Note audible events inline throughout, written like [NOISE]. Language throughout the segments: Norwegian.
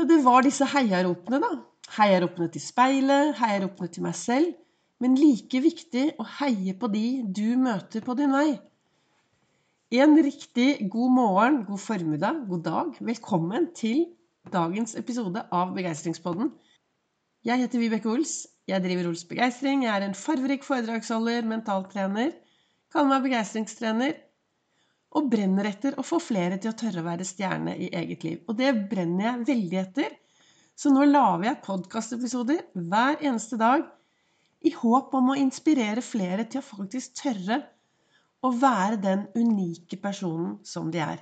Ja, det var disse heiaropene, da. Heiaropene til speilet, heiaropene til meg selv. Men like viktig å heie på de du møter på din vei. En riktig god morgen, god formiddag, god dag. Velkommen til dagens episode av Begeistringspodden. Jeg heter Vibeke Ols. Jeg driver Ols Begeistring. Jeg er en farverik foredragsholder, mentaltrener. Kaller meg begeistringstrener og brenner etter å få flere til å tørre å være stjerne i eget liv. Og det brenner jeg veldig etter. Så nå lager jeg podkastepisoder hver eneste dag i håp om å inspirere flere til å faktisk tørre å være den unike personen som de er.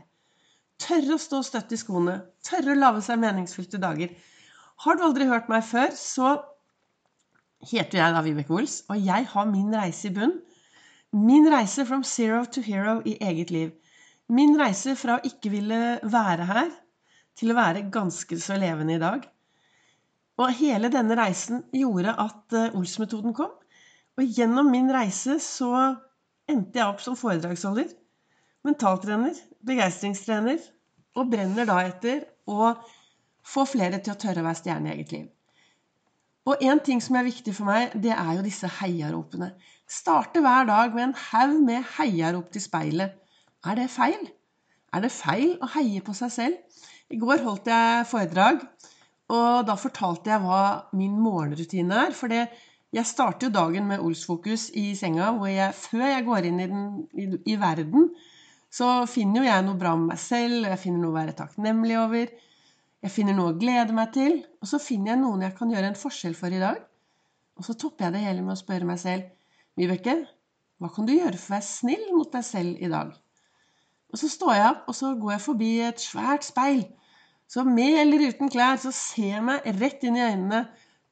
Tørre å stå støtt i skoene. Tørre å lage seg meningsfylte dager. Har du aldri hørt meg før, så heter jeg da Vibeke Ols, og jeg har min reise i bunn. Min reise from zero to hero i eget liv. Min reise fra å ikke ville være her, til å være ganske så levende i dag. Og hele denne reisen gjorde at eh, Ols-metoden kom. Og gjennom min reise så endte jeg opp som foredragsholder, mentaltrener, begeistringstrener, og brenner da etter å få flere til å tørre å være stjerne i eget liv. Og en ting som er viktig for meg, det er jo disse heiaropene. Starte hver dag med en haug med heiarop til speilet. Er det feil? Er det feil å heie på seg selv? I går holdt jeg foredrag, og da fortalte jeg hva min morgenrutine er. For jeg starter jo dagen med Olsfokus i senga, hvor jeg før jeg går inn i, den, i, i verden, så finner jo jeg noe bra med meg selv, jeg finner noe å være takknemlig over. Jeg finner noe å glede meg til, og så finner jeg noen jeg kan gjøre en forskjell for i dag. Og så topper jeg det hele med å spørre meg selv Vibeke, hva kan du gjøre for å være snill mot deg selv i dag? Og så står jeg opp, og så går jeg forbi et svært speil. Så med eller uten klær så ser jeg meg rett inn i øynene,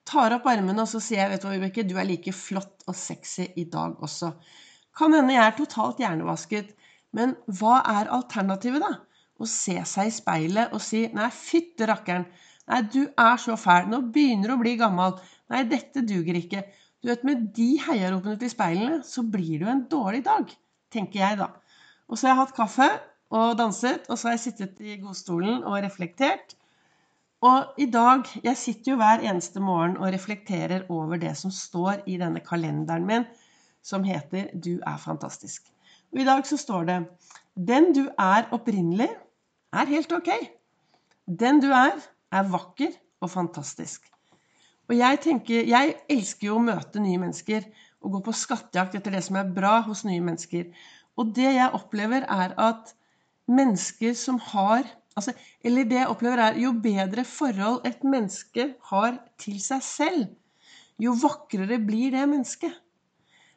tar opp armene, og så sier jeg, vet du hva, Vibeke, du er like flott og sexy i dag også. Kan hende jeg er totalt hjernevasket, men hva er alternativet, da? å se seg i speilet og si 'Nei, fytte rakkeren. Nei, du er så fæl. Nå begynner du å bli gammel. Nei, dette duger ikke.' Du vet, Med de heiaropene til speilene så blir det jo en dårlig dag, tenker jeg da. Og så har jeg hatt kaffe og danset, og så har jeg sittet i godstolen og reflektert. Og i dag Jeg sitter jo hver eneste morgen og reflekterer over det som står i denne kalenderen min, som heter 'Du er fantastisk'. Og i dag så står det 'Den du er opprinnelig, er helt ok. Den du er, er vakker og fantastisk. Og jeg tenker, jeg elsker jo å møte nye mennesker og gå på skattejakt etter det som er bra hos nye mennesker. Og det jeg opplever, er at mennesker som har altså, Eller det jeg opplever, er jo bedre forhold et menneske har til seg selv, jo vakrere blir det mennesket.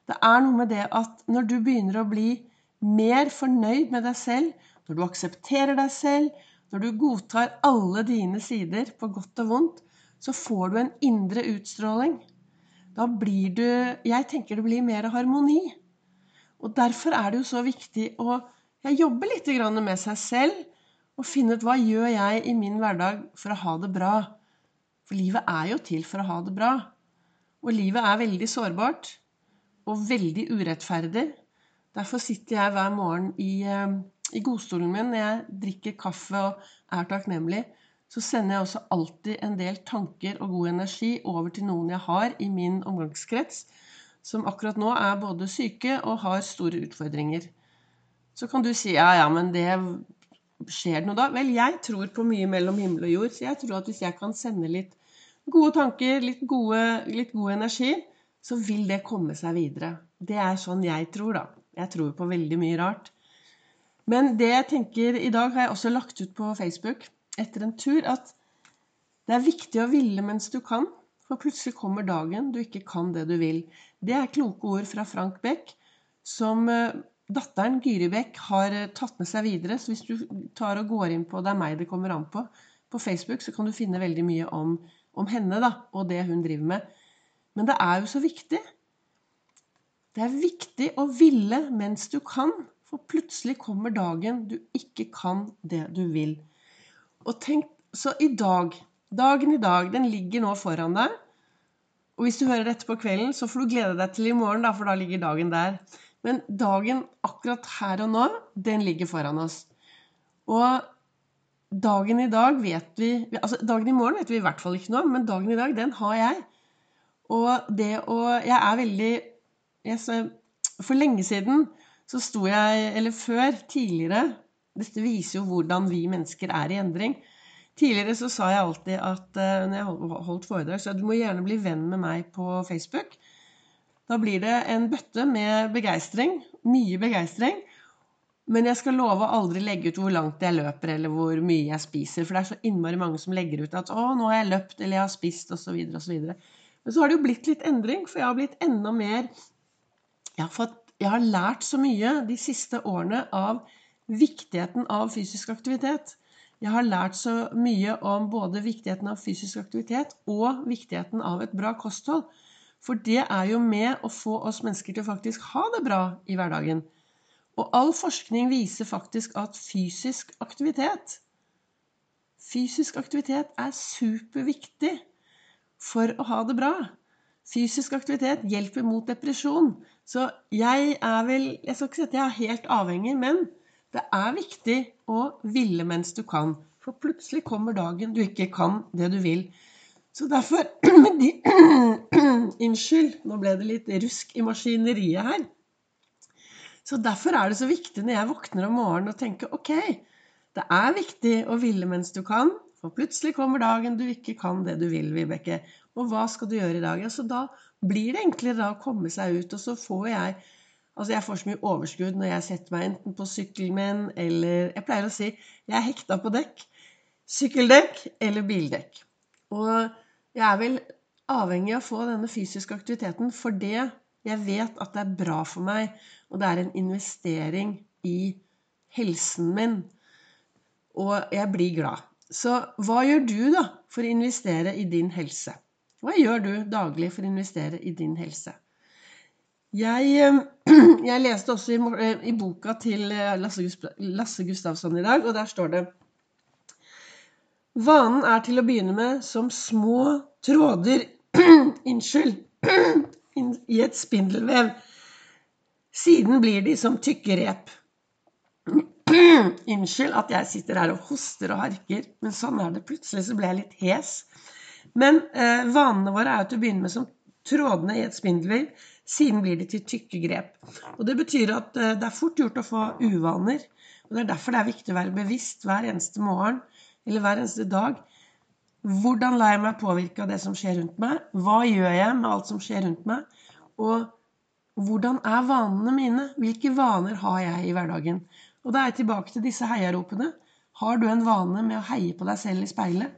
Det er noe med det at når du begynner å bli mer fornøyd med deg selv, når du aksepterer deg selv, når du godtar alle dine sider, på godt og vondt, så får du en indre utstråling. Da blir du Jeg tenker det blir mer harmoni. Og derfor er det jo så viktig å jobbe litt med seg selv og finne ut hva gjør jeg i min hverdag for å ha det bra. For livet er jo til for å ha det bra. Og livet er veldig sårbart og veldig urettferdig. Derfor sitter jeg hver morgen i eh, i godstolen min når jeg drikker kaffe og er takknemlig, så sender jeg også alltid en del tanker og god energi over til noen jeg har i min omgangskrets, som akkurat nå er både syke og har store utfordringer. Så kan du si ja, ja, men det skjer noe da? Vel, jeg tror på mye mellom himmel og jord, så jeg tror at hvis jeg kan sende litt gode tanker, litt, gode, litt god energi, så vil det komme seg videre. Det er sånn jeg tror, da. Jeg tror på veldig mye rart. Men det jeg tenker i dag, har jeg også lagt ut på Facebook etter en tur, at det er viktig å ville mens du kan, for plutselig kommer dagen du ikke kan det du vil. Det er kloke ord fra Frank Beck, som eh, datteren Gyri Beck har eh, tatt med seg videre. Så hvis du tar og går inn på Det er meg det kommer an på på Facebook, så kan du finne veldig mye om, om henne da, og det hun driver med. Men det er jo så viktig. Det er viktig å ville mens du kan. For plutselig kommer dagen du ikke kan det du vil. Og tenk, Så i dag, dagen i dag, den ligger nå foran deg. Og hvis du hører dette på kvelden, så får du glede deg til i morgen, da, for da ligger dagen der. Men dagen akkurat her og nå, den ligger foran oss. Og dagen i dag vet vi Altså dagen i morgen vet vi i hvert fall ikke noe om, men dagen i dag, den har jeg. Og det å Jeg er veldig jeg, For lenge siden så sto jeg Eller før, tidligere Dette viser jo hvordan vi mennesker er i endring. Tidligere så sa jeg alltid at uh, når jeg holdt foredrag, så du må gjerne bli venn med meg på Facebook. Da blir det en bøtte med begeistring. Mye begeistring. Men jeg skal love å aldri legge ut hvor langt jeg løper, eller hvor mye jeg spiser. For det er så innmari mange som legger ut at 'Å, nå har jeg løpt', eller 'jeg har spist', osv. osv. Men så har det jo blitt litt endring, for jeg har blitt enda mer jeg har, fått, jeg har lært så mye de siste årene av viktigheten av fysisk aktivitet. Jeg har lært så mye om både viktigheten av fysisk aktivitet og viktigheten av et bra kosthold. For det er jo med å få oss mennesker til å faktisk ha det bra i hverdagen. Og all forskning viser faktisk at fysisk aktivitet Fysisk aktivitet er superviktig for å ha det bra. Fysisk aktivitet hjelper mot depresjon. Så jeg er vel Jeg skal ikke si at jeg er helt avhengig, men det er viktig å ville mens du kan. For plutselig kommer dagen du ikke kan det du vil. Så derfor [CLEARS THROAT] de, [CLEARS THROAT] Unnskyld, nå ble det litt rusk i maskineriet her. Så derfor er det så viktig når jeg våkner om morgenen og tenker ok, det er viktig å ville mens du kan, for plutselig kommer dagen du ikke kan det du vil, Vibeke. Og hva skal du gjøre i dag? Ja, så da blir det enklere da å komme seg ut, og så får jeg Altså, jeg får så mye overskudd når jeg setter meg enten på sykkelen min, eller Jeg pleier å si jeg er hekta på dekk. Sykkeldekk eller bildekk. Og jeg er vel avhengig av å få denne fysiske aktiviteten for det jeg vet at det er bra for meg, og det er en investering i helsen min. Og jeg blir glad. Så hva gjør du da for å investere i din helse? Hva gjør du daglig for å investere i din helse? Jeg, eh, [CLEARS THROAT] jeg leste også i, eh, i, boka til eh, Lasse, Lasse Gustavsson i dag, og der står det Vanen er til å begynne med som små tråder [CLEARS THROAT] Unnskyld. [CLEARS THROAT] I et spindelvev. Siden blir de som tykke rep. Unnskyld at jeg sitter her og hoster og harker, men sånn er det. Plutselig så ble jeg litt hes. Men eh, vanene våre er jo til å begynne med som trådene i et spindelvev. Siden blir det til tykke grep. Og Det betyr at eh, det er fort gjort å få uvaner. og Det er derfor det er viktig å være bevisst hver eneste morgen eller hver eneste dag. Hvordan lar jeg meg påvirke av det som skjer rundt meg? Hva gjør jeg med alt som skjer rundt meg? Og hvordan er vanene mine? Hvilke vaner har jeg i hverdagen? Og da er jeg tilbake til disse heiaropene. Har du en vane med å heie på deg selv i speilet?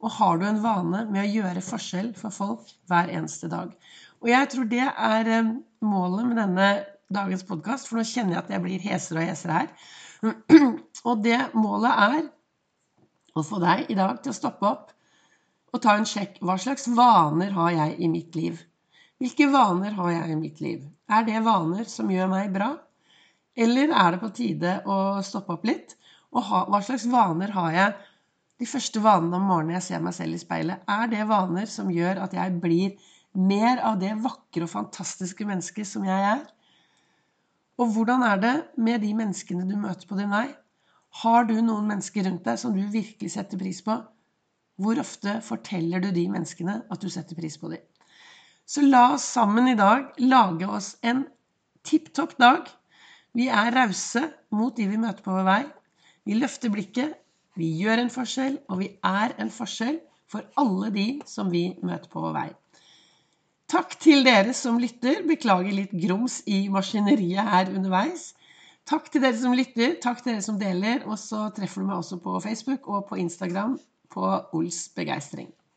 Og har du en vane med å gjøre forskjell for folk hver eneste dag? Og jeg tror det er eh, målet med denne dagens podkast, for nå kjenner jeg at jeg blir hesere og hesere her. [CLEARS THROAT] Og det målet er å få deg i dag til å stoppe opp og ta en sjekk. Hva slags vaner har jeg i mitt liv? Hvilke vaner har jeg i mitt liv? Er det vaner som gjør meg bra? Eller er det på tide å stoppe opp litt? Og ha, hva slags vaner har jeg de første vanene om morgenen jeg ser meg selv i speilet? Er det vaner som gjør at jeg blir mer av det vakre og fantastiske mennesket som jeg er? Og hvordan er det med de menneskene du møter på din vei? Har du noen mennesker rundt deg som du virkelig setter pris på? Hvor ofte forteller du de menneskene at du setter pris på dem? Så la oss sammen i dag lage oss en tipp topp dag. Vi er rause mot de vi møter på vår vei. Vi løfter blikket, vi gjør en forskjell, og vi er en forskjell for alle de som vi møter på vår vei. Takk til dere som lytter. Beklager litt grums i maskineriet her underveis. Takk til dere som lytter, takk til dere som deler. Og så treffer du meg også på Facebook og på Instagram på Ols begeistring.